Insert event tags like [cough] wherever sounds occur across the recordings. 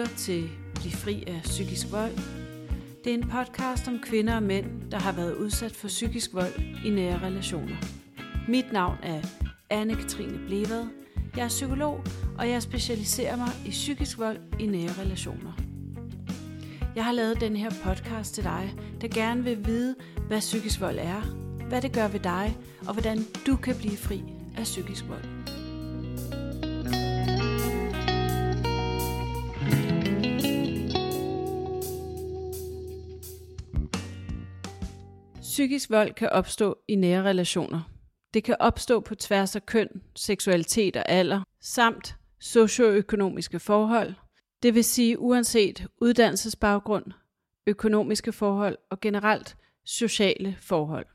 lytter til Bliv fri af psykisk vold. Det er en podcast om kvinder og mænd, der har været udsat for psykisk vold i nære relationer. Mit navn er Anne-Katrine Blevad. Jeg er psykolog, og jeg specialiserer mig i psykisk vold i nære relationer. Jeg har lavet den her podcast til dig, der gerne vil vide, hvad psykisk vold er, hvad det gør ved dig, og hvordan du kan blive fri af psykisk vold. Psykisk vold kan opstå i nære relationer. Det kan opstå på tværs af køn, seksualitet og alder, samt socioøkonomiske forhold, det vil sige uanset uddannelsesbaggrund, økonomiske forhold og generelt sociale forhold.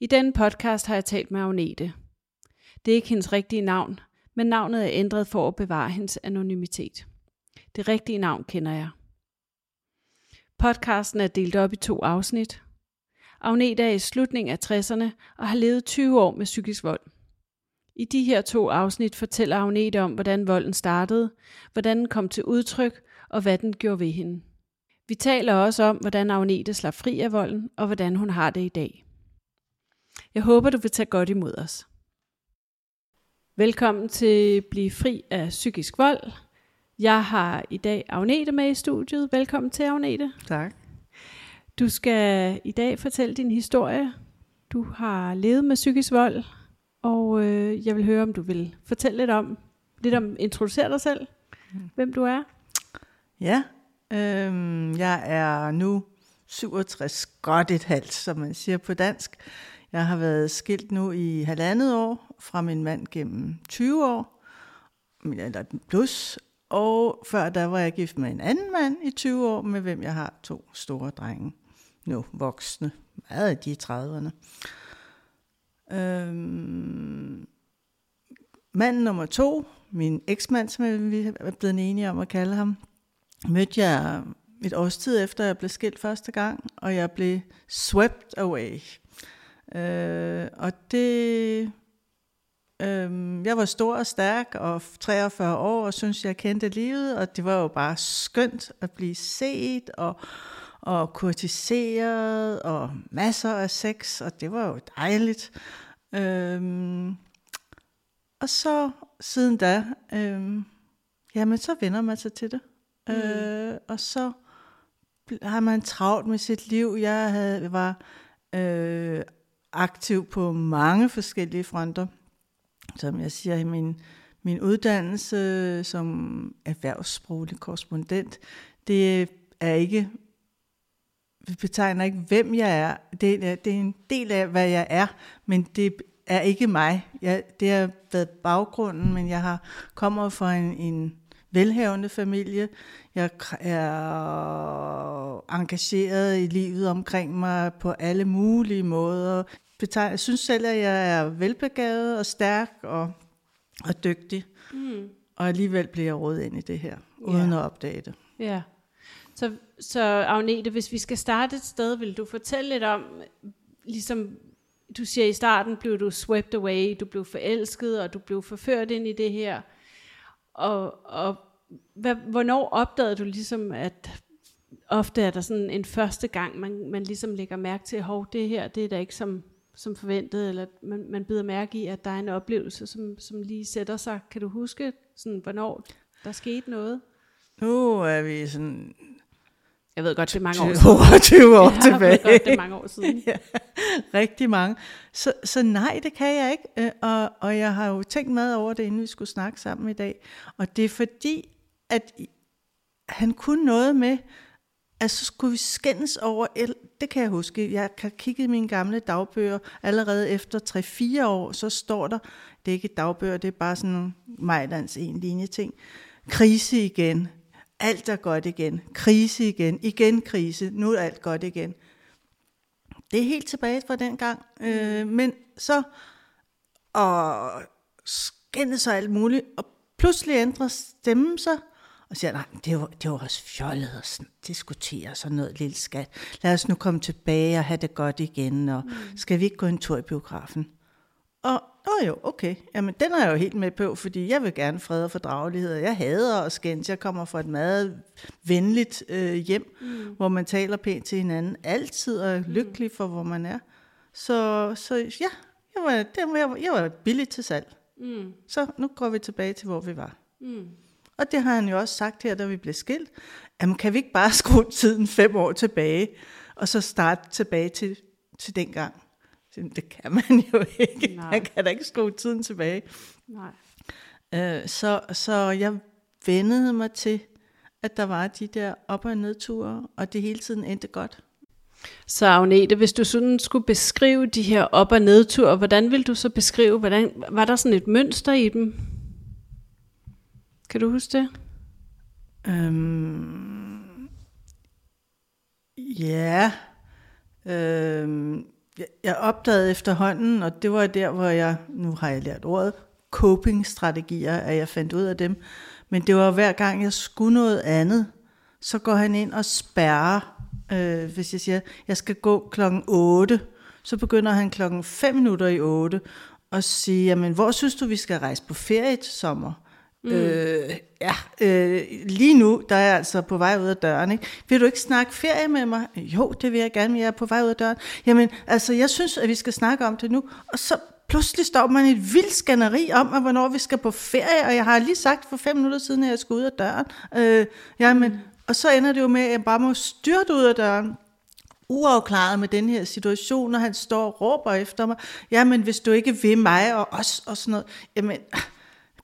I denne podcast har jeg talt med Agnete. Det er ikke hendes rigtige navn, men navnet er ændret for at bevare hendes anonymitet. Det rigtige navn kender jeg. Podcasten er delt op i to afsnit. Agnete er i slutningen af 60'erne og har levet 20 år med psykisk vold. I de her to afsnit fortæller Agnete om, hvordan volden startede, hvordan den kom til udtryk og hvad den gjorde ved hende. Vi taler også om, hvordan Agnete slap fri af volden og hvordan hun har det i dag. Jeg håber, du vil tage godt imod os. Velkommen til Bliv fri af psykisk vold. Jeg har i dag Agnete med i studiet. Velkommen til, Agnete. Tak. Du skal i dag fortælle din historie. Du har levet med psykisk vold, og øh, jeg vil høre, om du vil fortælle lidt om, lidt om, introducere dig selv, mm. hvem du er. Ja, øh, jeg er nu 67 godt et halvt, som man siger på dansk. Jeg har været skilt nu i halvandet år fra min mand gennem 20 år, eller plus, og før der var jeg gift med en anden mand i 20 år, med hvem jeg har to store drenge, nu voksne, meget af de i 30'erne. Øhm, mand nummer to, min eksmand, som vi er blevet enige om at kalde ham, mødte jeg et års tid efter, jeg blev skilt første gang, og jeg blev swept away. Øh, og det... Øh, jeg var stor og stærk og 43 år og synes jeg kendte livet, og det var jo bare skønt at blive set og, og kurtiseret og masser af sex, og det var jo dejligt. Øh, og så siden da, øh, jamen så vender man sig til det. Mm. Øh, og så har man travlt med sit liv. Jeg havde, var øh, aktiv på mange forskellige fronter. Som jeg siger i min, min uddannelse som erhvervssproglig korrespondent, det er ikke, betegner ikke, hvem jeg er. Det er, det er en del af, hvad jeg er, men det er ikke mig. Jeg, det har været baggrunden, men jeg har kommer fra en, en velhavende familie. Jeg er engageret i livet omkring mig på alle mulige måder. Jeg synes selv, at jeg er velbegavet og stærk og, og dygtig. Mm. Og alligevel bliver jeg rådet ind i det her, uden ja. at opdage det. Ja. Så, så Agnete, hvis vi skal starte et sted, vil du fortælle lidt om, ligesom du siger i starten, blev du swept away, du blev forelsket, og du blev forført ind i det her. Og, og hvad, hvornår opdagede du ligesom, at ofte er der sådan en første gang, man, man ligesom lægger mærke til, at det her, det er da ikke som, som forventet, eller man, man bider mærke i, at der er en oplevelse, som, som lige sætter sig. Kan du huske, sådan, hvornår der skete noget? Nu er vi sådan jeg ved godt, det er mange år siden. [laughs] 20 år [laughs] tilbage. Jeg ved godt, det er mange år siden. [laughs] ja, rigtig mange. Så, så nej, det kan jeg ikke. Øh, og, og jeg har jo tænkt meget over det, inden vi skulle snakke sammen i dag. Og det er fordi, at han kunne noget med, at så skulle vi skændes over, det kan jeg huske, jeg kan kigge i mine gamle dagbøger, allerede efter 3-4 år, så står der, det er ikke dagbøger, det er bare sådan en en linje ting, krise igen, alt er godt igen, krise igen, igen krise, nu er alt godt igen. Det er helt tilbage fra den gang, øh, men så, og skændes og alt muligt, og pludselig ændrer stemmen sig, og siger, nej, det var, det var også fjollet at diskutere sådan noget lille skat. Lad os nu komme tilbage og have det godt igen, og mm. skal vi ikke gå en tur i biografen? Og Åh jo, okay. Jamen, den er jeg jo helt med på, fordi jeg vil gerne fred og fordragelighed. Jeg hader at skændes. Jeg kommer fra et meget venligt øh, hjem, mm. hvor man taler pænt til hinanden. Altid er lykkelig for, hvor man er. Så, så ja, jeg var, det, jeg, jeg var billig til salg. Mm. Så nu går vi tilbage til, hvor vi var. Mm. Og det har han jo også sagt her, da vi blev skilt. Jamen, kan vi ikke bare [laughs] skrue tiden fem år tilbage, og så starte tilbage til, til dengang? Det kan man jo ikke. Nej. Man kan da ikke skrue tiden tilbage. Nej. Øh, så, så jeg vendede mig til, at der var de der op- og nedture, og det hele tiden endte godt. Så Agnete, hvis du sådan skulle beskrive de her op- og nedture, hvordan vil du så beskrive, hvordan, var der sådan et mønster i dem? Kan du huske det? Øhm, ja. Øhm, jeg opdagede efterhånden, og det var der, hvor jeg, nu har jeg lært ordet, coping-strategier, at jeg fandt ud af dem. Men det var hver gang, jeg skulle noget andet, så går han ind og spærrer. Øh, hvis jeg siger, jeg skal gå klokken 8, så begynder han klokken 5 minutter i 8 og sige, jamen hvor synes du, vi skal rejse på ferie til sommer? Mm. Øh, ja, øh, lige nu, der er jeg altså på vej ud af døren. Ikke? Vil du ikke snakke ferie med mig? Jo, det vil jeg gerne, men jeg er på vej ud af døren. Jamen, altså, jeg synes, at vi skal snakke om det nu. Og så pludselig står man i et vildt skænderi om, at hvornår vi skal på ferie, og jeg har lige sagt for fem minutter siden, at jeg skal ud af døren. Øh, jamen, mm. Og så ender det jo med, at jeg bare må styrte ud af døren uafklaret med den her situation, og han står og råber efter mig, jamen hvis du ikke vil mig og os og sådan noget, jamen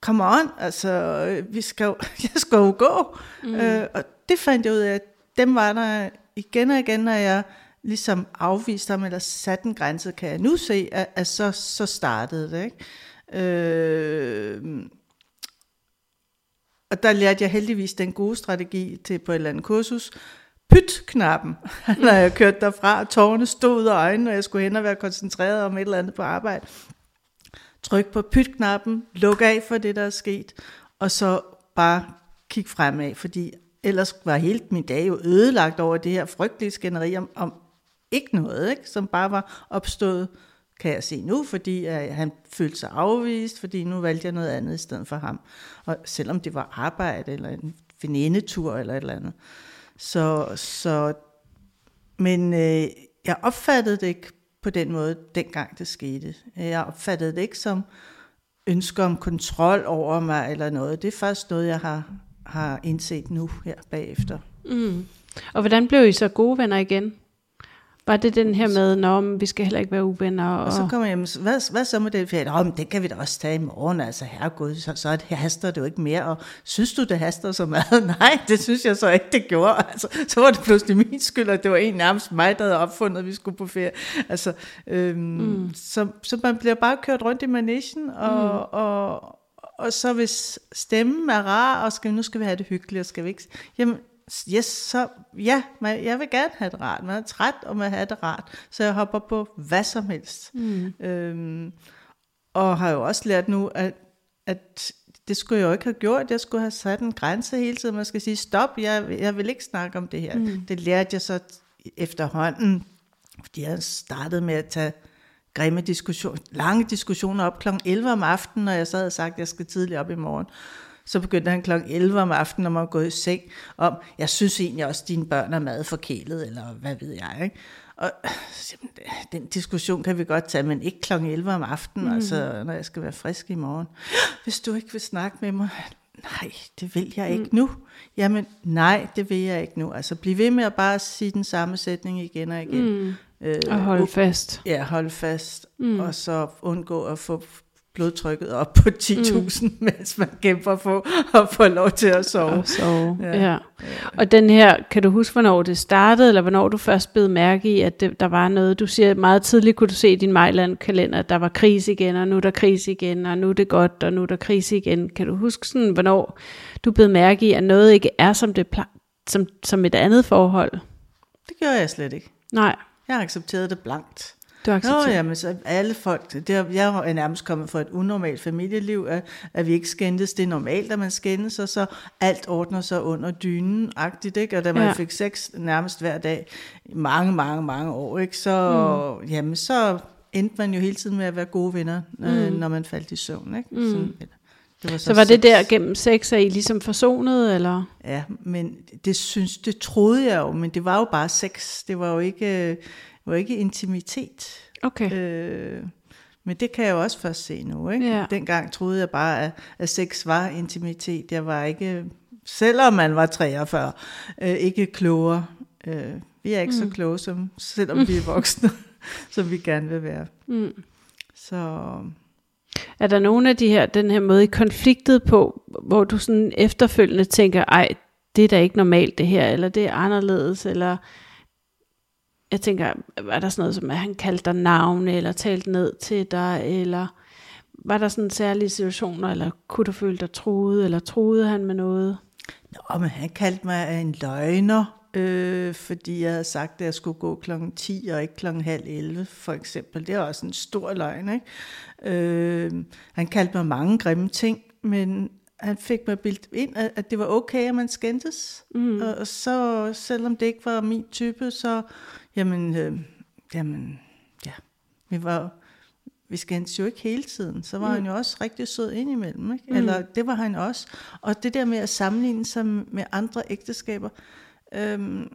come on, altså, vi skal jo, [laughs] jeg skal jo gå. Mm. Øh, og det fandt jeg ud af, at dem var der igen og igen, når jeg ligesom afviste ham, eller satte en grænse, kan jeg nu se, at, at så, så startede det. Ikke? Øh, og der lærte jeg heldigvis den gode strategi til på et eller andet kursus. Pyt-knappen, [laughs] når jeg kørte derfra, og tårerne stod ud af øjnene, og jeg skulle hen og være koncentreret om et eller andet på arbejde tryk på pytknappen, luk af for det, der er sket, og så bare kig fremad, fordi ellers var hele min dag jo ødelagt over det her frygtelige skænderi om, om ikke noget, ikke? som bare var opstået, kan jeg se nu, fordi uh, han følte sig afvist, fordi nu valgte jeg noget andet i stedet for ham. Og selvom det var arbejde, eller en venindetur, eller et eller andet. Så, så men øh, jeg opfattede det ikke på den måde, dengang det skete. Jeg opfattede det ikke som ønsker om kontrol over mig eller noget. Det er først noget, jeg har, har indset nu her bagefter. Mm. Og hvordan blev I så gode venner igen? Var det den her med, at vi skal heller ikke være uvenner? Og, og så kommer jeg hvad, hvad så med ferie? Åh, men det kan vi da også tage i morgen, altså herregud, så, så det, haster det jo ikke mere. Og synes du, det haster så meget? [laughs] Nej, det synes jeg så ikke, det gjorde. Altså, så var det pludselig min skyld, at det var en nærmest mig, der havde opfundet, at vi skulle på ferie. Altså, øhm, mm. så, så man bliver bare kørt rundt i managen, og, mm. og, og så hvis stemmen er rar, og skal, nu skal vi have det hyggeligt, og skal vi ikke... Jamen, yes, så ja, man, jeg vil gerne have det rart. Man er træt, og man have det rart. Så jeg hopper på hvad som helst. Mm. Øhm, og har jo også lært nu, at, at det skulle jeg jo ikke have gjort. Jeg skulle have sat en grænse hele tiden. Man skal sige, stop, jeg, jeg vil ikke snakke om det her. Mm. Det lærte jeg så efterhånden, fordi jeg startede med at tage grimme diskussioner, lange diskussioner op kl. 11 om aftenen, når jeg så havde sagt, at jeg skal tidligt op i morgen. Så begyndte han kl. 11 om aftenen, når man var gået i seng, om, jeg synes egentlig også, at dine børn er meget forkælet, eller hvad ved jeg, ikke? Og den diskussion kan vi godt tage, men ikke kl. 11 om aftenen, mm. altså når jeg skal være frisk i morgen. Hvis du ikke vil snakke med mig, nej, det vil jeg ikke mm. nu. Jamen, nej, det vil jeg ikke nu. Altså, bliv ved med at bare sige den samme sætning igen og igen. Mm. Øh, og holde fast. Ja, holde fast. Mm. Og så undgå at få blodtrykket op på 10.000, mm. mens man kæmper for at få lov til at sove. Og, sove. Ja. Ja. og den her, kan du huske, hvornår det startede, eller hvornår du først blev mærke i, at det, der var noget, du siger, meget tidligt kunne du se i din Mejland-kalender, at der var krise igen, og nu er der krise igen, og nu er det godt, og nu er der krise igen. Kan du huske sådan, hvornår du blev mærke i, at noget ikke er som, det, som, som et andet forhold? Det gør jeg slet ikke. Nej. Jeg har accepteret det blankt. Du accepterer. Nå, jamen, så alle folk, det er, jeg er nærmest kommet fra et unormalt familieliv, at, at vi ikke skændes. Det er normalt, at man skændes, og så alt ordner sig under dynen-agtigt, ikke? Og da man ja. fik sex nærmest hver dag, mange, mange, mange år, ikke? Så, mm. jamen, så endte man jo hele tiden med at være gode venner, mm. når man faldt i søvn. Ikke? Mm. Sådan, det var så, så var det der gennem sex, at I ligesom forsonede, eller? Ja, men det synes, det troede jeg jo, men det var jo bare sex. Det var jo ikke, var ikke intimitet. Okay. Øh, men det kan jeg jo også først se nu. Ikke? Ja. Dengang troede jeg bare, at, at sex var intimitet. Jeg var ikke, selvom man var 43, øh, ikke klogere. Øh, vi er ikke mm. så kloge, som, selvom vi er [laughs] voksne, som vi gerne vil være. Mm. Så er der nogen af de her, den her måde i konfliktet på, hvor du sådan efterfølgende tænker, ej, det er da ikke normalt det her, eller det er anderledes, eller jeg tænker, var der sådan noget som, at han kaldte dig navne, eller talte ned til dig, eller var der sådan særlige situationer, eller kunne du føle dig truet, eller truede han med noget? Nå, men han kaldte mig en løgner, øh, fordi jeg havde sagt, at jeg skulle gå klokken 10 og ikke klokken halv 11, for eksempel. Det er også en stor løgn, ikke? Øh, han kaldte mig mange grimme ting, men han fik mig bildt ind, at det var okay, at man skændtes. Mm. Og så, selvom det ikke var min type, så, jamen, øh, jamen, ja, vi var, vi skændtes jo ikke hele tiden. Så var mm. han jo også rigtig sød indimellem, ikke? Mm. Eller det var han også. Og det der med at sammenligne sig med andre ægteskaber, Øhm,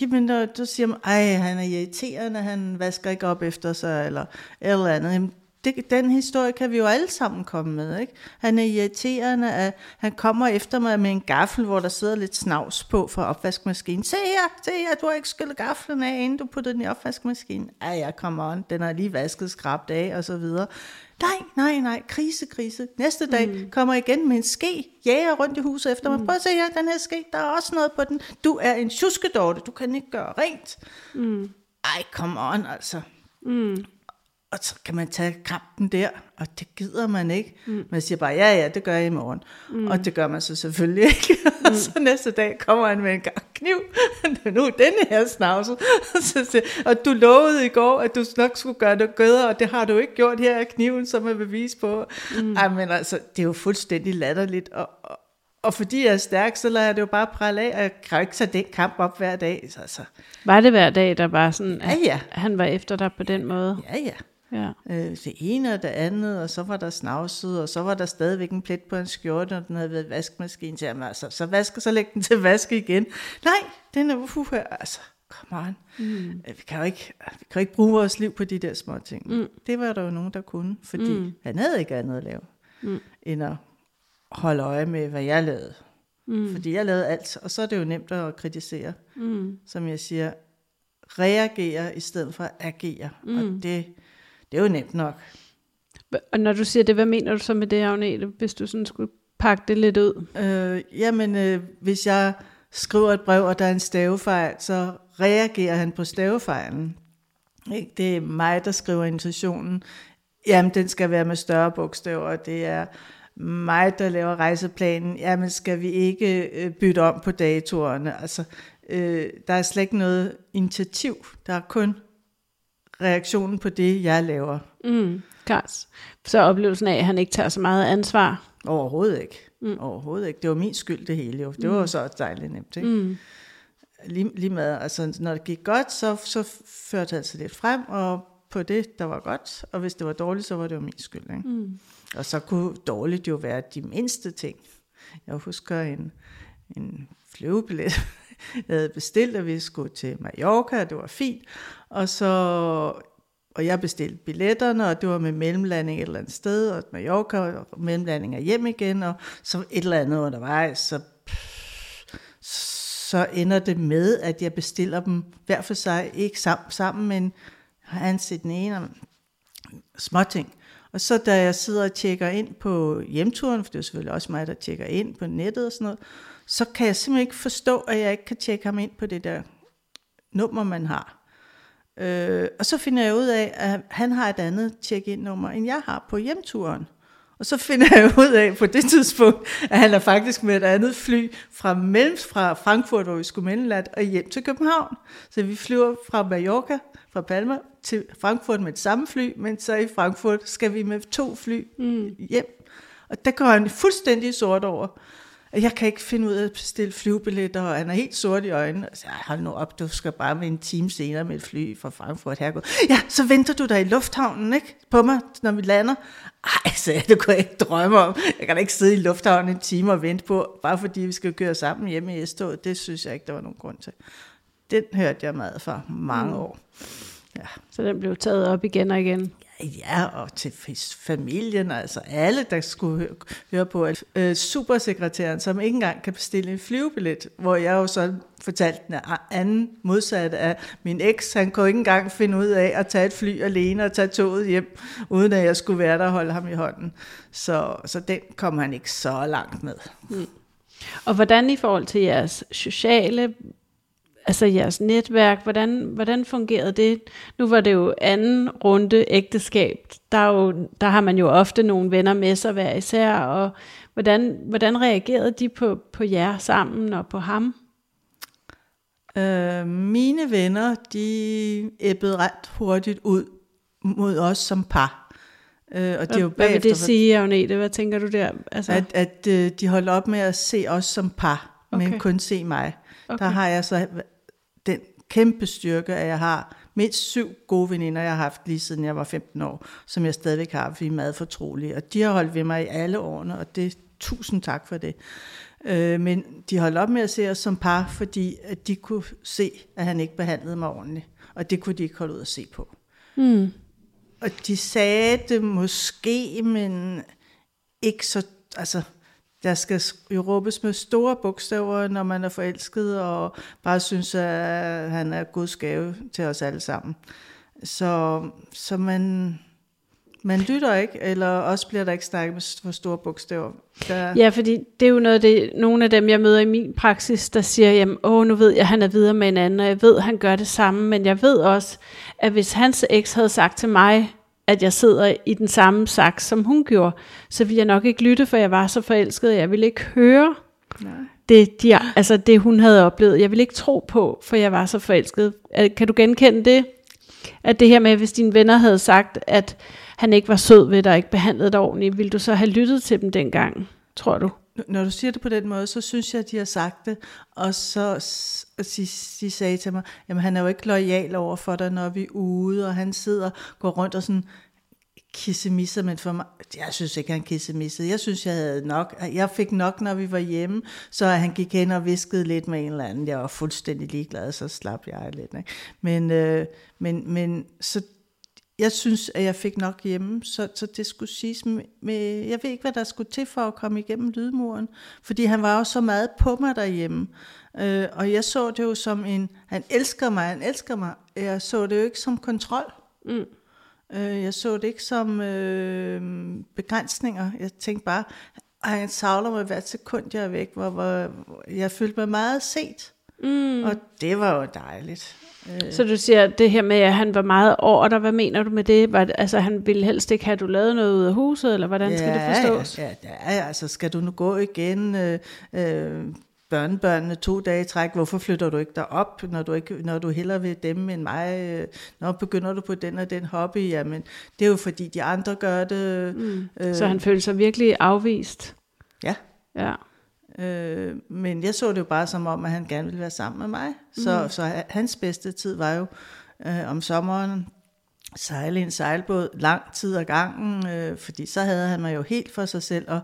jamen, der, der siger man, ej, han er irriterende, han vasker ikke op efter sig, eller eller andet. Jamen, det, den historie kan vi jo alle sammen komme med. Ikke? Han er irriterende, at han kommer efter mig med en gaffel, hvor der sidder lidt snavs på fra opvaskemaskinen. Se her, se her, du har ikke skyllet gaflen af, inden du putter den i opvaskemaskinen. Ej, ja, come on, den har lige vasket skrabt af, og så videre. Nej, nej, nej, krise, krise. Næste dag mm. kommer igen med en ske, jager rundt i huset efter mig. Mm. Prøv at se her, den her ske, der er også noget på den. Du er en tjuskedorte, du kan ikke gøre rent. Mm. Ej, come on, altså. Mm. Og så kan man tage kampen der, og det gider man ikke. Mm. Man siger bare, ja, ja, det gør jeg i morgen. Mm. Og det gør man så selvfølgelig ikke. [laughs] Mm. og så næste dag kommer han med en gang kniv. [laughs] nu er denne her snavset. [laughs] og du lovede i går, at du nok skulle gøre det bedre, og det har du ikke gjort. Her er kniven, som er bevis på. Mm. Ej, men altså, det er jo fuldstændig latterligt. Og, og, og fordi jeg er stærk, så lader jeg det jo bare prale af, og jeg ikke tage den kamp op hver dag. Så, så. Var det hver dag, der var sådan, at ja, ja. han var efter dig på den måde? Ja, ja. Ja. Øh, det ene og det andet, og så var der snavset, og så var der stadigvæk en plet på en skjorte, og den havde været vaskemaskinen til ham. Altså, så vasker, så læg den til vaske igen. Nej, den er uh, altså, come on. Mm. Øh, vi, kan jo ikke, vi kan jo ikke bruge vores liv på de der små ting. Mm. Det var der jo nogen, der kunne, fordi mm. han havde ikke andet at lave, mm. end at holde øje med, hvad jeg lavede. Mm. Fordi jeg lavede alt, og så er det jo nemt at kritisere. Mm. Som jeg siger, reagere i stedet for at agere. Mm. Og det, det er jo nemt nok. Og når du siger det, hvad mener du så med det, Agnete, hvis du sådan skulle pakke det lidt ud? Øh, jamen, øh, hvis jeg skriver et brev, og der er en stavefejl, så reagerer han på stavefejlen. Ikke? Det er mig, der skriver invitationen. Jamen, den skal være med større bogstaver. Det er mig, der laver rejseplanen. Jamen, skal vi ikke øh, bytte om på datorerne? Altså, øh, der er slet ikke noget initiativ. Der er kun reaktionen på det, jeg laver. Mm, klart. Så oplevelsen af, at han ikke tager så meget ansvar? Overhovedet ikke. Mm. Overhovedet ikke. Det var min skyld det hele jo. Det var mm. så dejligt nemt. Ikke? Mm. Lige, lige med, altså når det gik godt, så, så førte det altså lidt frem, og på det, der var godt, og hvis det var dårligt, så var det jo min skyld. Ikke? Mm. Og så kunne dårligt jo være de mindste ting. Jeg husker en, en flyvebillet, [laughs] jeg havde bestilt, at vi skulle til Mallorca, og det var fint. Og så og jeg bestilte billetterne, og det var med mellemlanding et eller andet sted, og Mallorca, og mellemlanding er hjem igen, og så et eller andet undervejs, så, så ender det med, at jeg bestiller dem hver for sig, ikke sammen, sammen men har ansat den ene og småting. Og så da jeg sidder og tjekker ind på hjemturen, for det er selvfølgelig også mig, der tjekker ind på nettet og sådan noget, så kan jeg simpelthen ikke forstå, at jeg ikke kan tjekke ham ind på det der nummer, man har. Øh, og så finder jeg ud af, at han har et andet check-in-nummer, end jeg har på hjemturen. Og så finder jeg [laughs] ud af på det tidspunkt, at han er faktisk med et andet fly fra, mellem, fra Frankfurt, hvor vi skulle mellemland, og hjem til København. Så vi flyver fra Mallorca, fra Palma, til Frankfurt med et samme fly, men så i Frankfurt skal vi med to fly mm. hjem. Og der går han fuldstændig sort over jeg kan ikke finde ud af at bestille flyvebilletter, og han er helt sort i øjnene. Så jeg hold nu op, du skal bare med en time senere med et fly fra Frankfurt hergået. Ja, så venter du der i lufthavnen, ikke? På mig, når vi lander. Ej, så det kunne jeg ikke drømme om. Jeg kan da ikke sidde i lufthavnen en time og vente på, bare fordi vi skal køre sammen hjemme i S-toget. Det synes jeg ikke, der var nogen grund til. Den hørte jeg meget for mange år. Ja. Så den blev taget op igen og igen? Ja, og til familien, altså alle, der skulle høre, på. Øh, supersekretæren, som ikke engang kan bestille en flyvebillet, hvor jeg jo så fortalte den anden modsat af min eks, han kunne ikke engang finde ud af at tage et fly alene og tage toget hjem, uden at jeg skulle være der og holde ham i hånden. Så, så den kom han ikke så langt med. Mm. Og hvordan i forhold til jeres sociale altså jeres netværk, hvordan, hvordan fungerede det? Nu var det jo anden runde ægteskab. Der, er jo, der har man jo ofte nogle venner med sig hver især, og hvordan, hvordan reagerede de på, på jer sammen og på ham? Øh, mine venner, de æbbede ret hurtigt ud mod os som par. Øh, og det er jo Hvad vil det sige, Agnete? Hvad tænker du der? Altså... At, at øh, de holdt op med at se os som par, okay. men kun se mig. Okay. Der har jeg så kæmpe styrke, at jeg har mindst syv gode veninder, jeg har haft lige siden jeg var 15 år, som jeg stadigvæk har, fordi vi er meget fortrolige. Og de har holdt ved mig i alle årene, og det tusind tak for det. Øh, men de holdt op med at se os som par, fordi at de kunne se, at han ikke behandlede mig ordentligt. Og det kunne de ikke holde ud at se på. Mm. Og de sagde det måske, men ikke så... Altså, der skal jo råbes med store bogstaver, når man er forelsket, og bare synes, at han er Guds gave til os alle sammen. Så, så man, man lytter ikke, eller også bliver der ikke snakket med for store bogstaver. Der... Ja, fordi det er jo noget det, nogle af dem, jeg møder i min praksis, der siger, jamen, åh, nu ved jeg, at han er videre med en anden, og jeg ved, at han gør det samme, men jeg ved også, at hvis hans eks havde sagt til mig, at jeg sidder i den samme saks, som hun gjorde, så ville jeg nok ikke lytte, for jeg var så forelsket, jeg ville ikke høre Nej. Det, de, altså det, hun havde oplevet. Jeg ville ikke tro på, for jeg var så forelsket. Kan du genkende det? At det her med, hvis dine venner havde sagt, at han ikke var sød ved dig, ikke behandlede dig ordentligt, ville du så have lyttet til dem dengang, tror du? Når du siger det på den måde, så synes jeg, at de har sagt det, og så de, de sagde til mig, jamen han er jo ikke lojal over for dig, når vi er ude, og han sidder og går rundt og sådan kissemisser, men for mig, jeg synes ikke, han kissemissede. Jeg synes, jeg havde nok. Jeg fik nok, når vi var hjemme, så han gik hen og viskede lidt med en eller anden. Jeg var fuldstændig ligeglad, så slap jeg lidt. Ikke? Men, øh, men, men så jeg synes, at jeg fik nok hjemme, så, så det skulle siges med, jeg ved ikke, hvad der skulle til for at komme igennem lydmuren, fordi han var jo så meget på mig derhjemme, øh, og jeg så det jo som en, han elsker mig, han elsker mig, jeg så det jo ikke som kontrol. Mm. Øh, jeg så det ikke som øh, begrænsninger, jeg tænkte bare, han savler mig hvert sekund, jeg er væk, hvor, hvor jeg følte mig meget set, mm. og det var jo dejligt. Øh. Så du siger det her med, at han var meget over dig. Hvad mener du med det? Var, altså, han ville helst ikke have, at du lavede noget ud af huset, eller hvordan ja, skal det forstås? Ja, ja, altså, skal du nu gå igen? Øh, øh, børnebørnene to dage i træk, hvorfor flytter du ikke derop, når du, ikke, når du hellere vil dem end mig? Når begynder du på den og den hobby? Jamen, det er jo fordi, de andre gør det. Mm. Øh, Så han følte sig virkelig afvist? Ja. Ja. Øh, men jeg så det jo bare som om, at han gerne ville være sammen med mig. Så, mm. så hans bedste tid var jo øh, om sommeren sejle en sejlbåd lang tid ad gangen, øh, fordi så havde han mig jo helt for sig selv, og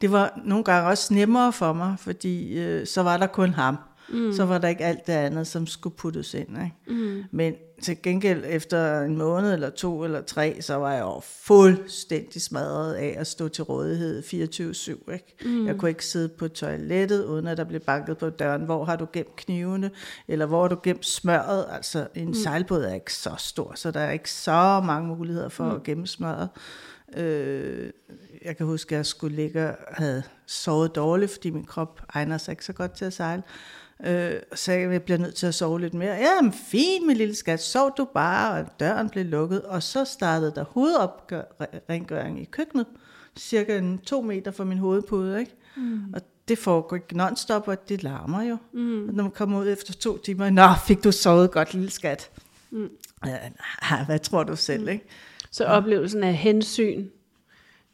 det var nogle gange også nemmere for mig, fordi øh, så var der kun ham. Mm. Så var der ikke alt det andet, som skulle puttes ind. Ikke? Mm. Men til gengæld efter en måned eller to eller tre, så var jeg jo fuldstændig smadret af at stå til rådighed 24-7. Ikke? Mm. Jeg kunne ikke sidde på toilettet, uden at der blev banket på døren. Hvor har du gemt knivene? Eller hvor har du gemt smøret? Altså en mm. sejlbåd er ikke så stor, så der er ikke så mange muligheder for mm. at gemme smøret. Øh, jeg kan huske, at jeg skulle ligge og havde sovet dårligt, fordi min krop egner sig ikke så godt til at sejle. Øh, så jeg bliver nødt til at sove lidt mere. Ja, men fint, min lille skat, sov du bare, og døren blev lukket. Og så startede der hovedopgøring i køkkenet, cirka en to meter fra min hovedpude, ikke? Mm. Og det foregår ikke non-stop, og det larmer jo. Mm. Og når man kommer ud efter to timer, nå, fik du sovet godt, lille skat. Mm. Ja, hvad tror du selv, mm. ikke? Så oplevelsen af hensyn,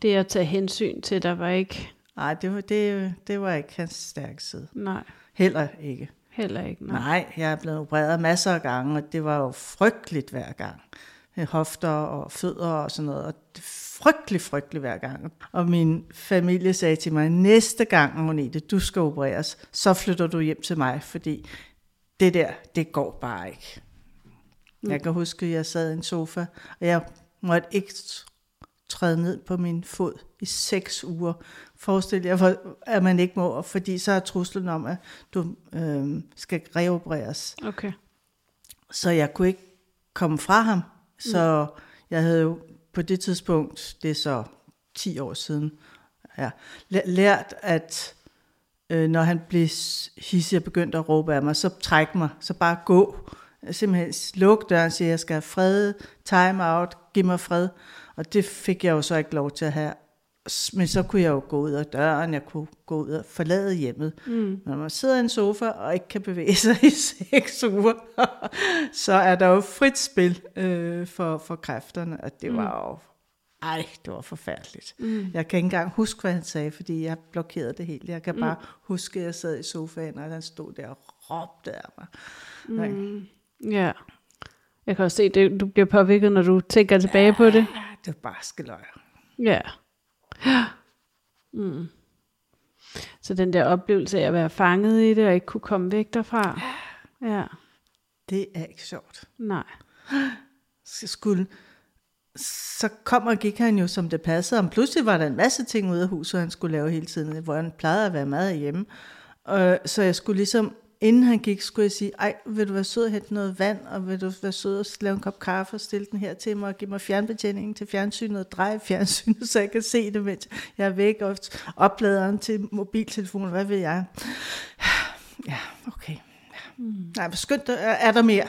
det at tage hensyn til, der var ikke Nej, det var, det, det var ikke hans stærke side. Nej, Heller ikke. heller ikke. Nej. Nej, jeg er blevet opereret masser af gange, og det var jo frygteligt hver gang. Hofter og fødder og sådan noget, og det frygteligt, frygteligt hver gang. Og min familie sagde til mig, næste gang, Monete, du skal opereres, så flytter du hjem til mig, fordi det der, det går bare ikke. Mm. Jeg kan huske, at jeg sad i en sofa, og jeg måtte ikke træde ned på min fod i seks uger. Forestil jer, hvor- at man ikke må, fordi så er truslen om, at du øh, skal reopereres. Okay. Så jeg kunne ikke komme fra ham. Så jeg havde jo på det tidspunkt, det er så 10 år siden, ja, læ- lært, at øh, når han blev hissig og begyndte at råbe af mig, så træk mig, så bare gå. Simpelthen luk døren og sige, jeg skal have fred, time out, giv mig fred. Og det fik jeg jo så ikke lov til at have. Men så kunne jeg jo gå ud af døren, jeg kunne gå ud og forlade hjemmet. Mm. Når man sidder i en sofa og ikke kan bevæge sig [laughs] i seks uger, så er der jo frit spil øh, for, for kræfterne, og det var jo, ej, det var forfærdeligt. Mm. Jeg kan ikke engang huske, hvad han sagde, fordi jeg blokerede det helt. Jeg kan bare huske, at jeg sad i sofaen, og han stod der og råbte af mig. Mm. Ja. Jeg kan også se, det, du bliver påvirket, når du tænker tilbage på det. Det var bare skeløjer. Ja. Ja. [gasps] Mm. Så den der oplevelse af at være fanget i det, og ikke kunne komme væk derfra. [gasps] Ja. Det er ikke sjovt. Nej. [gasps] Skulle så kom og gik han jo, som det passede. Og pludselig var der en masse ting ude af huset, han skulle lave hele tiden, hvor han plejede at være meget hjemme. Og, så jeg skulle ligesom, inden han gik, skulle jeg sige, ej, vil du være sød og hente noget vand, og vil du være sød og lave en kop kaffe og stille den her til mig, og give mig fjernbetjeningen til fjernsynet, og dreje fjernsynet, så jeg kan se det, mens jeg er væk, og opladeren til mobiltelefonen, hvad ved jeg. [sighs] Ja, okay. Ja. Mm. Nej, men skønt, er, er der mere?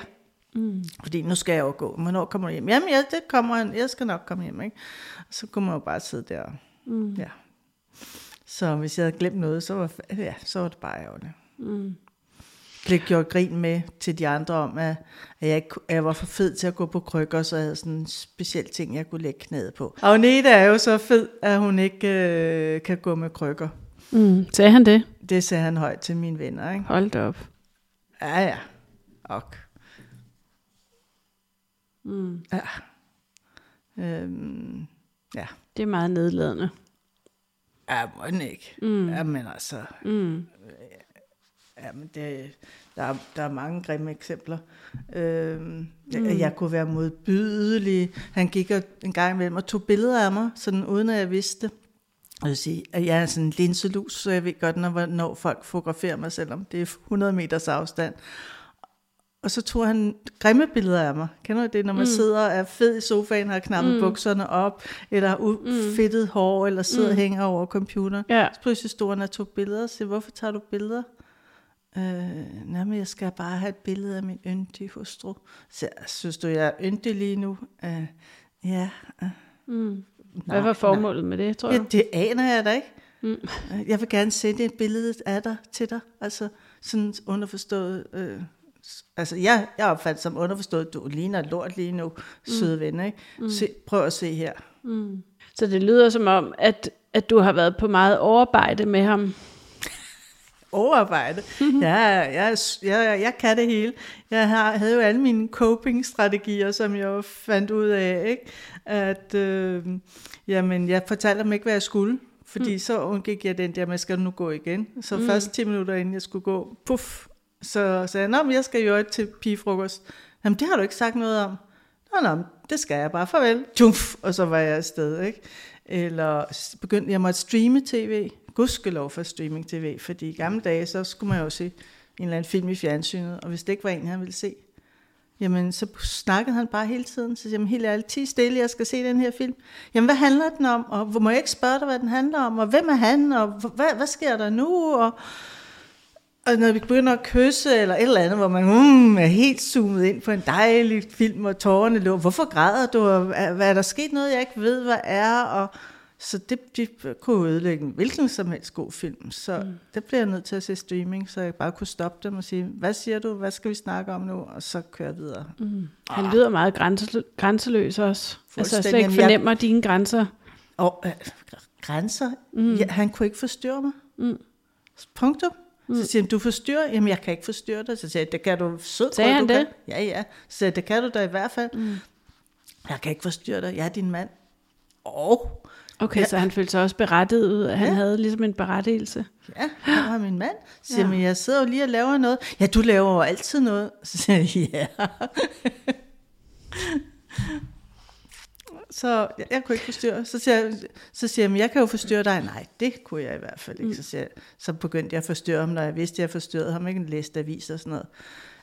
Mm. Fordi nu skal jeg jo gå. Hvornår kommer du hjem? Jamen, ja, det kommer. Jeg skal nok komme hjem, ikke? Og så kunne man jo bare sidde der. Mm. Ja. Så hvis jeg havde glemt noget, så var, ja, så var det bare ærgerligt. Mm. Det gjorde grin med til de andre om, at jeg, ikke, at jeg var for fed til at gå på krykker, så jeg havde sådan en speciel ting, jeg kunne lægge knæet på. Og Agnete er jo så fed, at hun ikke øh, kan gå med krykker. Mm. Sagde han det? Det sagde han højt til mine venner, ikke? Hold da op. Ja, ja. Ok. Mm. Ja. Øhm, ja. Det er meget nedladende. Ja, må den ikke. Mm. Jamen altså, Mm. jamen det, der, er, der er mange grimme eksempler. Jeg, mm. jeg kunne være modbydelig. Han gik og, en gang imellem og tog billeder af mig, sådan uden at jeg vidste det. Jeg vil sige, at jeg er sådan en linselus, så jeg ved godt, når, når folk fotograferer mig, selvom det er 100 meters afstand. Og så tog han grimme billeder af mig. Kender du det, når man mm. sidder og er fed i sofaen, har knappet mm. bukserne op, eller har ufedtet mm. hår, eller sidder mm. og hænger over computeren. Ja. Så pludselig stod han og tog billeder og siger, hvorfor tager du billeder? Øh, nej, men jeg skal bare have et billede af min yndige hustru. Så synes du, jeg er yndig lige nu? Øh, ja. Øh. Mm. Hvad var formålet med det, tror Ja, du? det aner jeg da ikke. Mm. Jeg vil gerne sende et billede af dig til dig. Altså sådan underforstået. Øh, altså jeg, jeg opfatter som underforstået, du ligner lort lige nu, mm. søde ven. Ikke? Se, prøv at se her. Så det lyder som om, at, at du har været på meget overarbejde med ham. Overarbejde. [laughs] ja, jeg, jeg, jeg kan det hele. Jeg har, havde jo alle mine coping-strategier, som jeg fandt ud af, ikke? at øh, jamen, jeg fortalte dem ikke, hvad jeg skulle, fordi mm. så undgik jeg den der med, skal du nu gå igen? Så mm. først 10 minutter inden jeg skulle gå, puff, så sagde jeg, Nå, men jeg skal jo til pigefrokost. Jamen, det har du ikke sagt noget om. Nå, nå, det skal jeg bare, farvel. Tjumf, og så var jeg afsted, ikke? Eller begyndte, jeg måtte streame tv. Gudskelov for streaming tv, fordi i gamle dage, så skulle man jo se en eller anden film i fjernsynet, og hvis det ikke var en, han ville se, jamen så snakkede han bare hele tiden. Så siger helt ærligt, ti stille, jeg skal se den her film. Jamen, hvad handler den om? Og må jeg ikke spørge dig, hvad den handler om? Og hvem er han? Og hvad, hvad sker der nu? Og, og når vi begynder at kysse, eller et eller andet, hvor man mm, er helt zoomet ind på en dejlig film, og tårerne lå, hvorfor græder du? Og hvad er der sket noget, jeg ikke ved, hvad er? Og, så det, det kunne ødelægge en hvilken som helst god film. Så mm. det bliver jeg nødt til at se streaming, så jeg bare kunne stoppe dem og sige, hvad siger du, hvad skal vi snakke om nu? Og så køre jeg videre. Mm. Han lyder meget grænseløs, grænseløs også. Altså Fuldstændig. slet ikke Jamen, jeg- fornemmer dine grænser. og øh, grænser. Mm. Ja, han kunne ikke forstyrre mig. Mm. Punktum. Mm. Så siger han, du forstyrrer? Jamen, jeg kan ikke forstyrre dig. Så siger jeg, det kan du sødt. Sagde han du det? Kan. Ja, ja. Så siger jeg, det kan du da i hvert fald. Mm. Jeg kan ikke forstyrre dig. Jeg er din mand. Og Okay, Ja. så han følte sig også berettiget ud, at han Ja. havde ligesom en berettigelse. Ja, han var min mand. Så siger Ja. men jeg sidder jo lige og laver noget. Ja, du laver jo altid noget. [laughs] Så siger jeg, ja. [laughs] så jeg, jeg kunne ikke forstyrre. Så siger, jeg, så siger jeg, men jeg kan jo forstyrre dig. Nej, det kunne jeg i hvert fald ikke. Så, siger jeg, så begyndte jeg at forstyrre ham, når jeg vidste, at jeg forstyrrede ham. Ikke læst avis og sådan noget.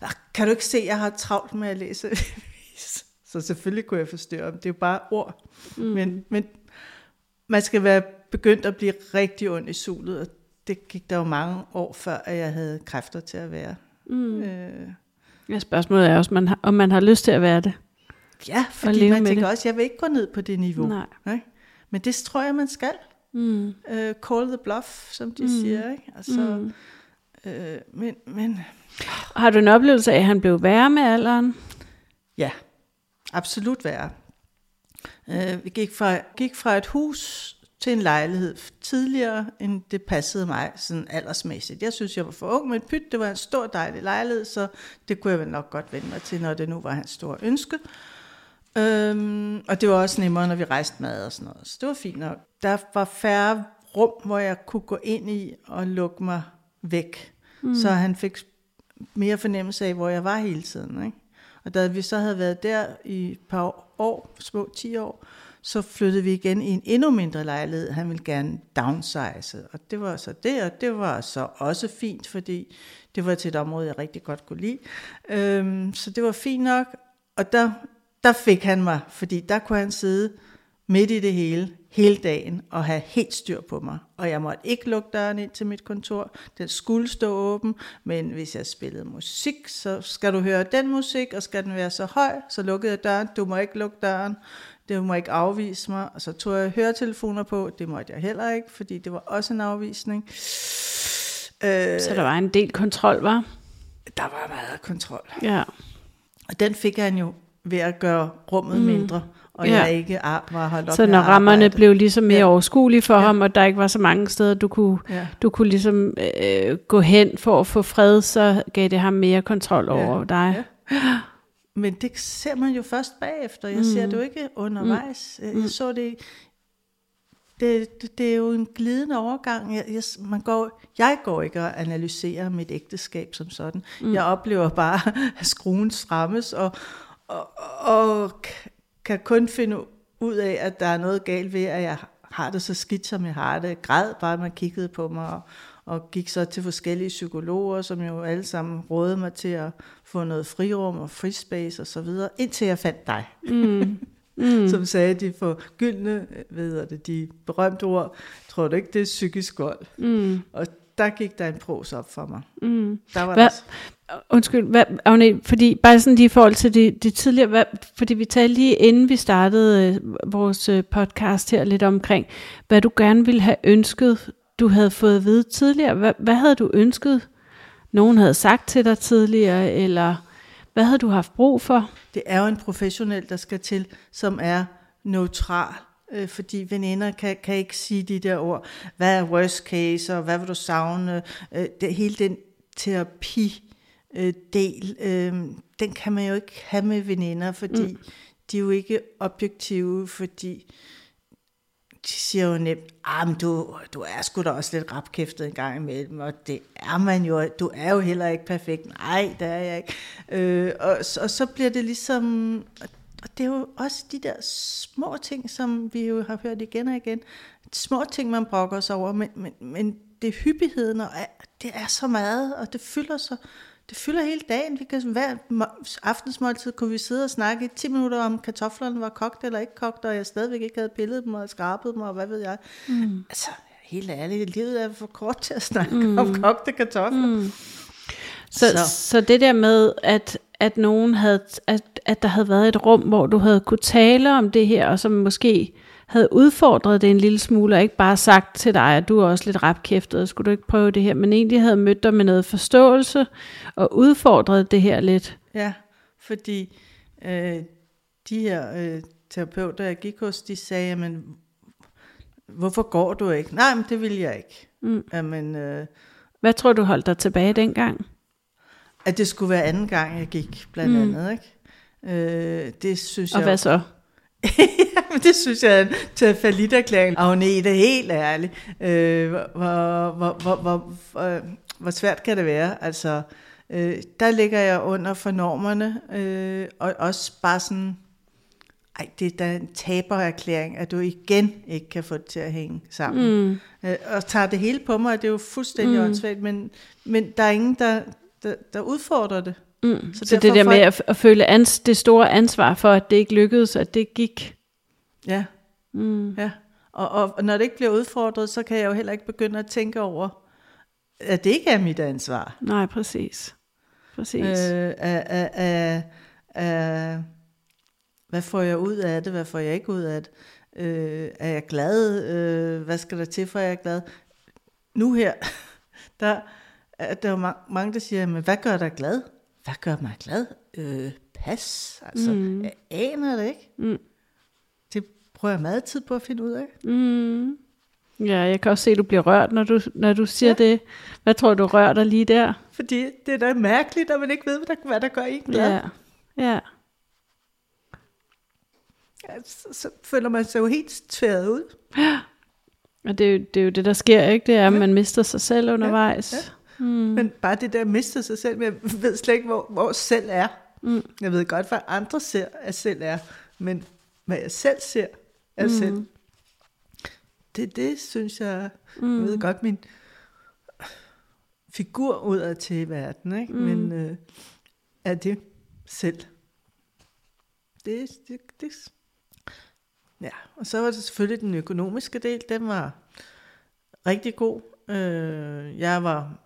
"Ah, Kan du ikke se, at jeg har travlt med at læse [laughs] avis? Så selvfølgelig kunne jeg forstyrre ham. Det er jo bare ord. Mm. Men, men man skal være begyndt at blive rigtig ond i sulet, og det gik der jo mange år før, at jeg havde kræfter til at være. Mm. Øh, Ja, spørgsmålet er også, man har, om man har lyst til at være det. ja, fordi man tænker det. også, jeg vil ikke gå ned på det niveau. Nej. Ikke? Men det tror jeg, man skal. Mm. Uh, call the bluff, som de mm. siger. Ikke? Altså, Mm. øh, men, men Har du en oplevelse af, at han blev værre med alderen? ja, absolut værre. Uh, vi gik fra, gik fra et hus til en lejlighed tidligere, end det passede mig sådan aldersmæssigt. Jeg synes, jeg var for ung med et pyt. Det var en stor, dejlig lejlighed, så det kunne jeg vel nok godt vende mig til, når det nu var hans store ønske. Øhm, og det var også nemmere, når vi rejste mad og sådan noget. Så det var fint nok. Der var færre rum, hvor jeg kunne gå ind i og lukke mig væk. Mm. Så han fik mere fornemmelse af, hvor jeg var hele tiden. Ikke? Og da vi så havde været der i et par år, små 10 år, så flyttede vi igen i en endnu mindre lejlighed. Han ville gerne downsize, og det var så det, og det var så også fint, fordi det var til et område, jeg rigtig godt kunne lide. Øhm, så det var fint nok, og der, der fik han mig, fordi der kunne han sidde midt i det hele, hele dagen, og have helt styr på mig. Og jeg måtte ikke lukke døren ind til mit kontor. Den skulle stå åben, men hvis jeg spillede musik, så skal du høre den musik, og skal den være så høj, så lukkede jeg døren. Du må ikke lukke døren. Det må ikke afvise mig. Og så tog jeg høretelefoner på. Det måtte jeg heller ikke, fordi det var også en afvisning. Øh, Så der var en del kontrol, var? der var meget kontrol. Ja. Og den fik han jo ved at gøre rummet mm. mindre, og Ja. jeg ikke ar- var holdt op Så når rammerne arbejde. blev ligesom mere Ja. overskuelige for Ja. ham, og der ikke var så mange steder, du kunne, Ja. du kunne ligesom øh, gå hen for at få fred, så gav det ham mere kontrol over dig. Ja. Men det ser man jo først bagefter. Jeg mm. ser det jo ikke undervejs. Mm. Jeg så det, det, det, det er jo en glidende overgang. Jeg, jeg, man går, jeg går ikke og analyserer mit ægteskab som sådan. Mm. Jeg oplever bare, [laughs] at skruen strammes, og, og, og kan kun finde ud af, at der er noget galt ved, at jeg har det så skidt, som jeg har det. Jeg græd bare, at man kiggede på mig, og, og gik så til forskellige psykologer, som jo alle sammen rådede mig til at få noget frirum og frispace og så videre, indtil jeg fandt dig. Mm. [laughs] Mm. som sagde de for gyldne, ved det, de berømte ord, tror du ikke, det er psykisk vold? Mm. Og der gik der en pros op for mig. Mm. Der var Hvad, der, undskyld, hvad, Agne, fordi bare sådan lige i forhold til det, det tidligere, hvad, fordi vi talte lige inden vi startede øh, vores øh, podcast her lidt omkring, hvad du gerne ville have ønsket, du havde fået at vide tidligere. Hvad, hvad havde du ønsket, nogen havde sagt til dig tidligere, eller hvad havde du haft brug for? det er jo en professionel, der skal til, som er neutral. Øh, fordi veninder kan, kan ikke sige de der ord, hvad er worst case, og hvad vil du savne? Øh, det, hele den terapi øh, del, øh, den kan man jo ikke have med veninder, fordi mm. de er jo ikke objektive, fordi de siger jo nemt, ah, men du, du er sgu da også lidt rapkæftet en gang imellem, og det er man jo, du er jo heller ikke perfekt. Nej, det er jeg ikke. Øh, og, og så bliver det ligesom, og det er jo også de der små ting, som vi jo har hørt igen og igen, små ting, man brokker sig over, men, men, men det er hyppigheden, og det er så meget, og det fylder så, det fylder hele dagen. Vi kan, hver må- aftensmåltid kunne vi sidde og snakke i 10 minutter om kartoflerne var kogt eller ikke kogt, og jeg stadigvæk ikke havde pillet dem og skrabet dem, og hvad ved jeg. Mm. Altså, helt ærligt, livet er for kort til at snakke mm. om kogte kartofler. Mm. Så. Så. så det der med, at, at nogen havde, at, at der havde været et rum, hvor du havde kunne tale om det her, og som måske havde udfordret det en lille smule, og ikke bare sagt til dig, at du er også lidt rapkæftet, og skulle du ikke prøve det her, men egentlig havde mødt dig med noget forståelse, og udfordret det her lidt. Ja, fordi øh, de her øh, terapeuter, jeg gik hos, de sagde, jamen, hvorfor går du ikke? Nej, men det vil jeg ikke. Mm. Jamen, øh, Hvad tror du holdt dig tilbage dengang? At det skulle være anden gang, jeg gik, blandt mm. andet, ikke? Øh, det synes Og jeg... hvad så? [laughs] Jamen, det synes jeg er en til falliterklæring. Agnete, helt ærligt. Øh, hvor, hvor, hvor, hvor, hvor, hvor svært kan det være? Altså, øh, der ligger jeg under for normerne, øh, og også bare sådan, ej, det er da en tabererklæring, at du igen ikke kan få det til at hænge sammen. Mm. Øh, og tager det hele på mig, og det er jo fuldstændig mm. åndssvagt, men, men der er ingen, der, der, der udfordrer det. Mm. Så, så det der med at, at føle ans, det store ansvar for, at det ikke lykkedes, at det gik. Ja. Mm. ja. Og, og, når det ikke bliver udfordret, så kan jeg jo heller ikke begynde at tænke over, at det ikke er mit ansvar. Nej, præcis. Præcis. Øh, af, af, af, hvad får jeg ud af det? Hvad får jeg ikke ud af det? Øh, er jeg glad? Øh, hvad skal der til, for at jeg er glad? Nu her, [laughs] der, der er mange, der siger, men hvad gør dig glad? Hvad gør mig glad? Øh, pas. Altså, mm. jeg aner det ikke. Mm. Det bruger jeg meget tid på at finde ud af. Mm. Ja, jeg kan også se, at du bliver rørt, når du, når du siger ja. det. Hvad tror du rører dig lige der? Fordi det er da mærkeligt, at man ikke ved, hvad der, hvad der gør en glad. Ja, ja. ja så, så føler man sig jo helt tværet ud. Ja. Og det er, jo, det er jo det, der sker, ikke? Det er, at ja. man mister sig selv undervejs. Ja. Ja. Mm. Men bare det der at miste sig selv, jeg ved slet ikke, hvor, hvor selv er. Mm. Jeg ved godt, hvad andre ser, at selv er. Men hvad jeg selv ser, er mm. selv. Det, det synes jeg, mm. jeg ved godt, min figur ud af til verden, ikke? Mm. men øh, er det selv. Det, det, det, ja, og så var det selvfølgelig den økonomiske del, den var rigtig god. Øh, jeg var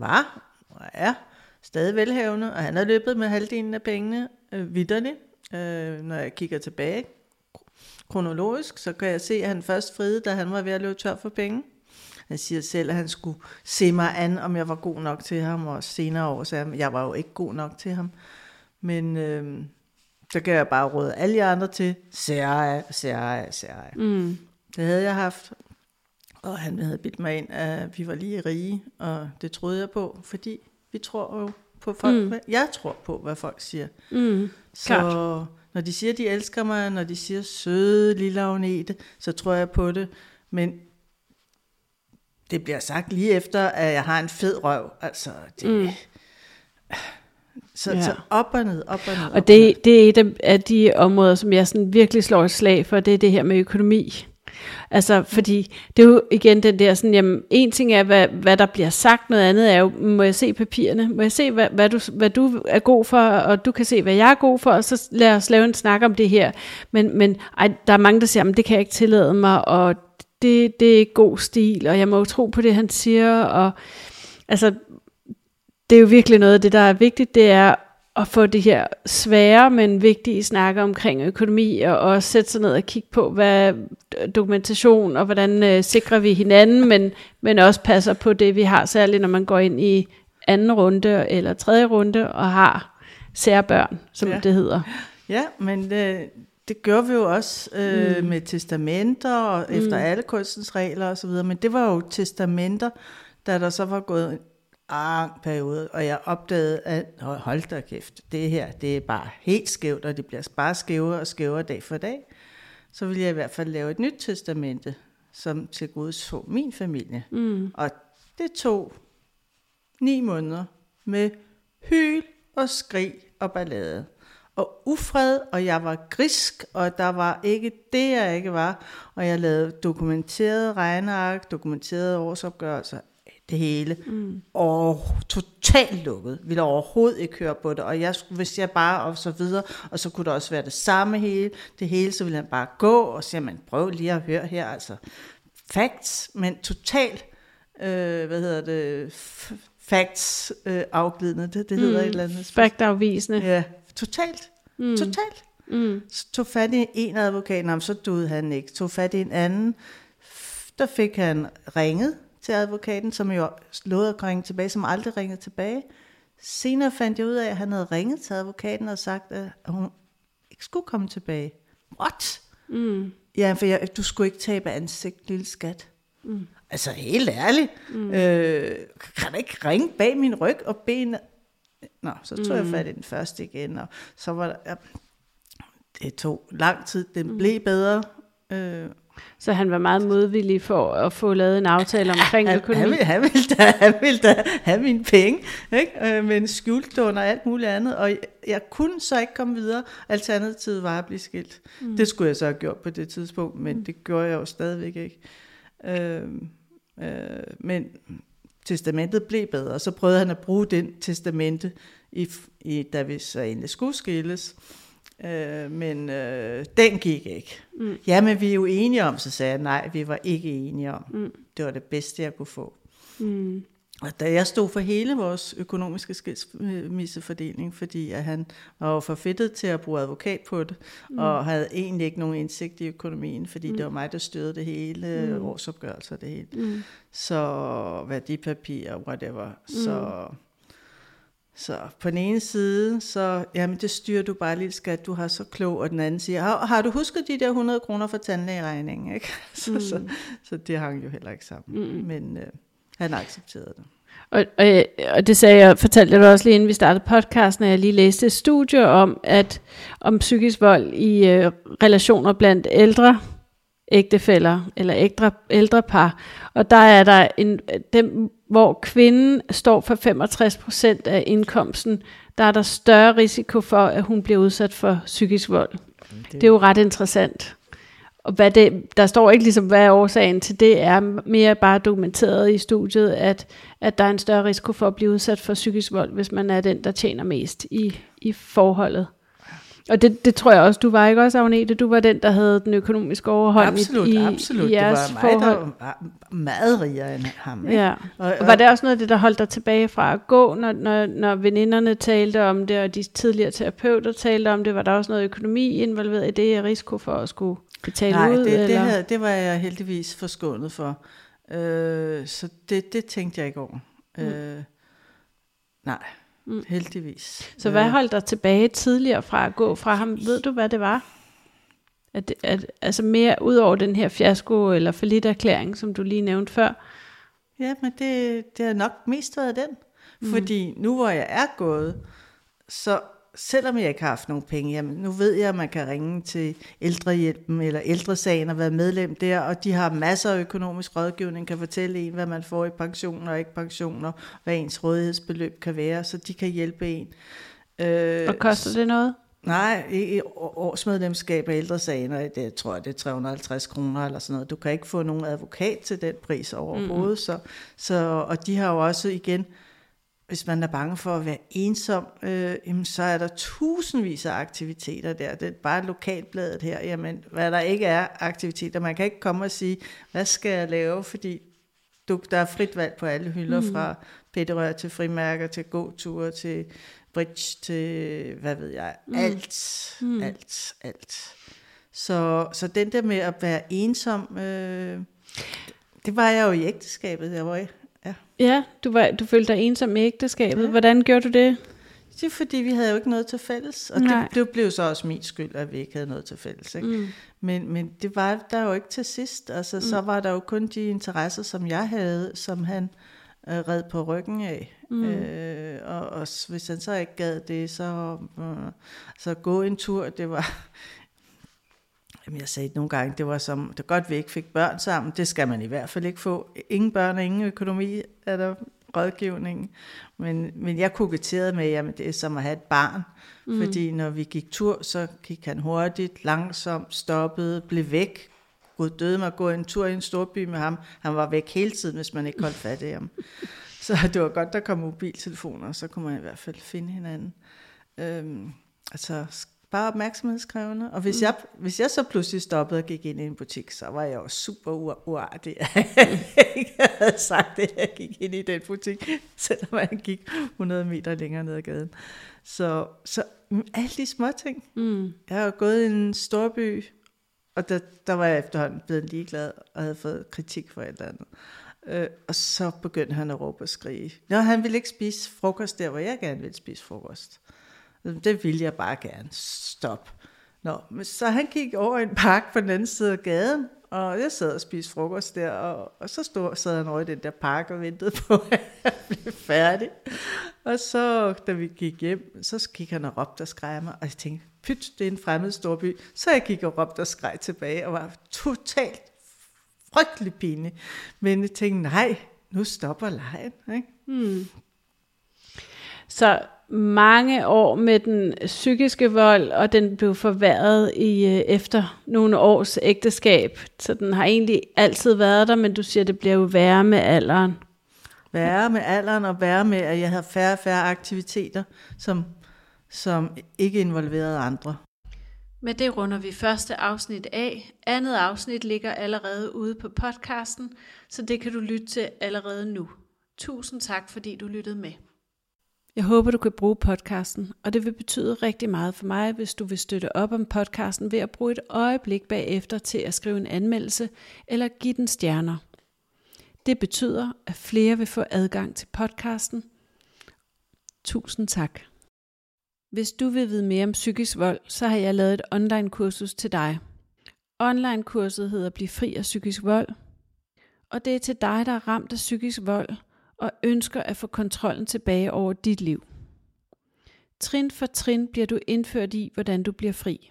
var og er stadig velhavende, og han har løbet med halvdelen af pengene øh, vidderne. Øh, når jeg kigger tilbage kronologisk, så kan jeg se, at han først friede, da han var ved at løbe tør for penge. Han siger selv, at han skulle se mig an, om jeg var god nok til ham, og senere år sagde han, jeg var jo ikke god nok til ham. Men øh, så kan jeg bare råde alle de andre til, Serie, Serie, Serie. Mm. Det havde jeg haft, og han havde bidt mig ind, at vi var lige rige, og det troede jeg på, fordi vi tror jo på folk. Mm. Jeg tror på, hvad folk siger. Mm. Så Klart. når de siger, de elsker mig, når de siger søde lille Agnete, så tror jeg på det. Men det bliver sagt lige efter, at jeg har en fed røv. Altså, det... Mm. Så, ja. så op og ned, op og ned. Og det, det er et af de områder, som jeg sådan virkelig slår et slag for, det er det her med økonomi. Altså, fordi det er jo igen den der sådan, jamen, en ting er, hvad, hvad der bliver sagt, noget andet er jo, må jeg se papirerne? Må jeg se, hvad, hvad, du, hvad du er god for, og du kan se, hvad jeg er god for, og så lad os lave en snak om det her. Men, men ej, der er mange, der siger, jamen, det kan jeg ikke tillade mig, og det, det er god stil, og jeg må jo tro på det, han siger, og altså, det er jo virkelig noget af det, der er vigtigt, det er at få det her svære, men vigtige snakke omkring økonomi, og også sætte sig ned og kigge på, hvad dokumentation, og hvordan øh, sikrer vi hinanden, men, men også passer på det, vi har, særligt når man går ind i anden runde eller tredje runde, og har særbørn, som ja. det hedder. Ja, men det, det gør vi jo også øh, mm. med testamenter, og efter mm. alle kunstens regler osv., men det var jo testamenter, da der så var gået lang periode, og jeg opdagede, at hold da kæft, det her, det er bare helt skævt, og det bliver bare skævere og skævere dag for dag, så vil jeg i hvert fald lave et nyt testamente, som til Gud så min familie. Mm. Og det tog ni måneder med hyl og skrig og ballade. Og ufred, og jeg var grisk, og der var ikke det, jeg ikke var. Og jeg lavede dokumenterede regneark, dokumenterede årsopgørelser, det hele. Mm. Og totalt lukket. Ville overhovedet ikke høre på det. Og jeg, hvis jeg bare og så videre, og så kunne det også være det samme hele, det hele, så ville han bare gå og sige, man prøv lige at høre her, altså facts, men totalt, øh, hvad hedder det, facts øh, afglidende, det, det hedder mm. et eller andet. Fact-afvisende. Ja, totalt, mm. totalt. Mm. Så tog fat i en advokat, så døde han ikke. Tog fat i en anden, der fik han ringet til advokaten, som jo lovede at ringe tilbage, som aldrig ringede tilbage. Senere fandt jeg ud af, at han havde ringet til advokaten og sagt, at hun ikke skulle komme tilbage. What? Mm. Ja, for jeg, du skulle ikke tabe ansigt, lille skat. Mm. Altså helt ærligt. Mm. Øh, kan du ikke ringe bag min ryg og bene? Nå, så tog mm. jeg fat i den første igen, og så var der... Ja, det tog lang tid, den mm. blev bedre. Øh, så han var meget modvillig for at få lavet en aftale omkring han, økonomi. Han, vil, han, vil da, [laughs] han vil da have mine penge, ikke? Øh, med en skjultlån og alt muligt andet. Og jeg, jeg kunne så ikke komme videre. Alternativet var at blive skilt. Mm. Det skulle jeg så have gjort på det tidspunkt, men mm. det gjorde jeg jo stadigvæk ikke. Øh, øh, men testamentet blev bedre, så prøvede han at bruge den testamente, i, i, da vi så endelig skulle skilles. Øh, men øh, den gik ikke. Mm. Ja, men vi er jo enige om, så sagde jeg, nej, vi var ikke enige om. Mm. Det var det bedste, jeg kunne få. Mm. Og da jeg stod for hele vores økonomiske skilsmissefordeling, fordi at han var jo forfedtet til at bruge advokat på det, mm. og havde egentlig ikke nogen indsigt i økonomien, fordi mm. det var mig, der styrede det hele, mm. årsopgørelser det hele. Mm. Så værdipapirer, whatever. Mm. Så så på den ene side, så, jamen det styrer du bare lidt skat, du har så klog, og den anden siger, har, har du husket de der 100 kroner for tandlægeregningen? Ikke? [laughs] Så, mm. så, så det hang jo heller ikke sammen, mm. men øh, han accepterede det. Og, og, og det sagde jeg, fortalte jeg dig også lige inden vi startede podcasten, at jeg lige læste et studie om, at om psykisk vold i øh, relationer blandt ældre ægtefæller eller ældre, ældre par. Og der er der en, dem, hvor kvinden står for 65% af indkomsten, der er der større risiko for, at hun bliver udsat for psykisk vold. Det, det er jo ret interessant. Og hvad det, der står ikke ligesom, hvad årsagen til det, er mere bare dokumenteret i studiet, at, at der er en større risiko for at blive udsat for psykisk vold, hvis man er den, der tjener mest i, i forholdet. Og det, det tror jeg også, du var ikke også, Agnete? Du var den, der havde den økonomiske overhold absolut, i, absolut. i jeres det var mig, forhold. der var meget rigere end ham. Ikke? Ja. Og, og, var det også noget af det, der holdt dig tilbage fra at gå, når, når, når veninderne talte om det, og de tidligere terapeuter talte om det? Var der også noget økonomi involveret i det, og risiko for at skulle betale Nej, ud? Nej, det, det, havde, det var jeg heldigvis forskånet for. Øh, så det, det tænkte jeg ikke over. Mm. Øh, nej. Mm. Heldigvis. Så hvad holdt dig tilbage tidligere fra at gå fra ham? Ved du, hvad det var? At, at, altså mere ud over den her fiasko eller forlit som du lige nævnte før. Ja, men det, det har nok mest været den. Mm. Fordi nu hvor jeg er gået, så selvom jeg ikke har haft nogen penge, jamen nu ved jeg, at man kan ringe til ældrehjælpen eller ældresagen og være medlem der, og de har masser af økonomisk rådgivning, kan fortælle en, hvad man får i pensioner og ikke pensioner, hvad ens rådighedsbeløb kan være, så de kan hjælpe en. Øh, og koster det noget? Nej, i årsmedlemskab af ældresagen, og det tror jeg, det er 350 kroner eller sådan noget. Du kan ikke få nogen advokat til den pris overhovedet, mm. så, så, og de har jo også igen, hvis man er bange for at være ensom, øh, jamen, så er der tusindvis af aktiviteter der. Det er bare lokalbladet her, jamen, hvad der ikke er aktiviteter. Man kan ikke komme og sige, hvad skal jeg lave, fordi du, der er frit valg på alle hylder, mm. fra pætterør til frimærker, til gåture, til bridge, til hvad ved jeg, mm. alt, mm. alt, alt. Så, så den der med at være ensom, øh, det var jeg jo i ægteskabet, jeg var i. Ja, ja du, var, du følte dig ensom i ægteskabet. Ja. Hvordan gjorde du det? Det er fordi, vi havde jo ikke noget til fælles. Og det, det blev så også min skyld, at vi ikke havde noget til fælles. Ikke? Mm. Men, men det var der jo ikke til sidst. Altså, mm. Så var der jo kun de interesser, som jeg havde, som han øh, red på ryggen af. Mm. Øh, og, og hvis han så ikke gad det, så, øh, så gå en tur, det var... Jamen, jeg sagde nogle gange, det var som, det er godt, vi ikke fik børn sammen. Det skal man i hvert fald ikke få. Ingen børn og ingen økonomi er der rådgivning. Men, men jeg koketterede med, at det er som at have et barn. Mm. Fordi når vi gik tur, så gik han hurtigt, langsomt, stoppede, blev væk. Gud døde mig at gå en tur i en stor by med ham. Han var væk hele tiden, hvis man ikke holdt fat i ham. Så det var godt, der kom mobiltelefoner, så kunne man i hvert fald finde hinanden. Øhm, altså bare opmærksomhedskrævende. Og hvis, mm. jeg, hvis jeg så pludselig stoppede og gik ind i en butik, så var jeg jo super uartig. jeg ikke havde sagt det, jeg gik ind i den butik, selvom jeg gik 100 meter længere ned ad gaden. Så, så mm, alle de små ting. Mm. Jeg har gået i en stor by, og der, der var jeg efterhånden blevet ligeglad og havde fået kritik for et eller andet. Øh, og så begyndte han at råbe og skrige. Nå, han ville ikke spise frokost der, hvor jeg gerne ville spise frokost. Det ville jeg bare gerne. Stop. Nå, men så han gik over i en park på den anden side af gaden, og jeg sad og spiste frokost der, og, og så stod, sad han over i den der park og ventede på, [laughs] at jeg blev færdig. Og så, da vi gik hjem, så gik han og råbte og skreg mig, og jeg tænkte, pyt, det er en fremmed storby. Så jeg gik og råbte og skreg tilbage, og var totalt frygtelig pinlig. Men jeg tænkte, nej, nu stopper lejen. Ikke? Hmm. Så mange år med den psykiske vold, og den blev forværret i øh, efter nogle års ægteskab. Så den har egentlig altid været der, men du siger, det bliver jo værre med alderen. Værre med alderen, og værre med, at jeg havde færre og færre aktiviteter, som, som ikke involverede andre. Med det runder vi første afsnit af. Andet afsnit ligger allerede ude på podcasten, så det kan du lytte til allerede nu. Tusind tak, fordi du lyttede med. Jeg håber, du kan bruge podcasten, og det vil betyde rigtig meget for mig, hvis du vil støtte op om podcasten ved at bruge et øjeblik bagefter til at skrive en anmeldelse eller give den stjerner. Det betyder, at flere vil få adgang til podcasten. Tusind tak. Hvis du vil vide mere om psykisk vold, så har jeg lavet et online kursus til dig. Online kurset hedder Bliv fri af psykisk vold, og det er til dig, der er ramt af psykisk vold og ønsker at få kontrollen tilbage over dit liv. Trin for trin bliver du indført i, hvordan du bliver fri.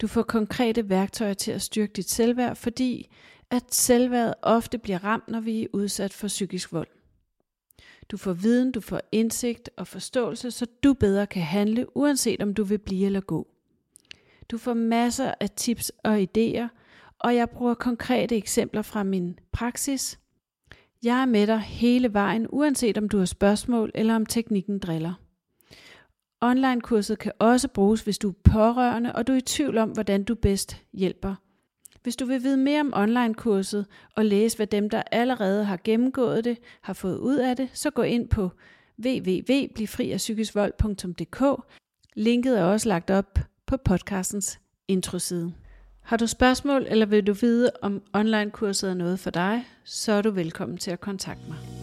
Du får konkrete værktøjer til at styrke dit selvværd, fordi at selvværdet ofte bliver ramt, når vi er udsat for psykisk vold. Du får viden, du får indsigt og forståelse, så du bedre kan handle, uanset om du vil blive eller gå. Du får masser af tips og idéer, og jeg bruger konkrete eksempler fra min praksis. Jeg er med dig hele vejen, uanset om du har spørgsmål eller om teknikken driller. Online-kurset kan også bruges, hvis du er pårørende, og du er i tvivl om, hvordan du bedst hjælper. Hvis du vil vide mere om online-kurset og læse, hvad dem, der allerede har gennemgået det, har fået ud af det, så gå ind på www.blivfriafpsykisvold.dk. Linket er også lagt op på podcastens introside. Har du spørgsmål, eller vil du vide, om online-kurset er noget for dig, så er du velkommen til at kontakte mig.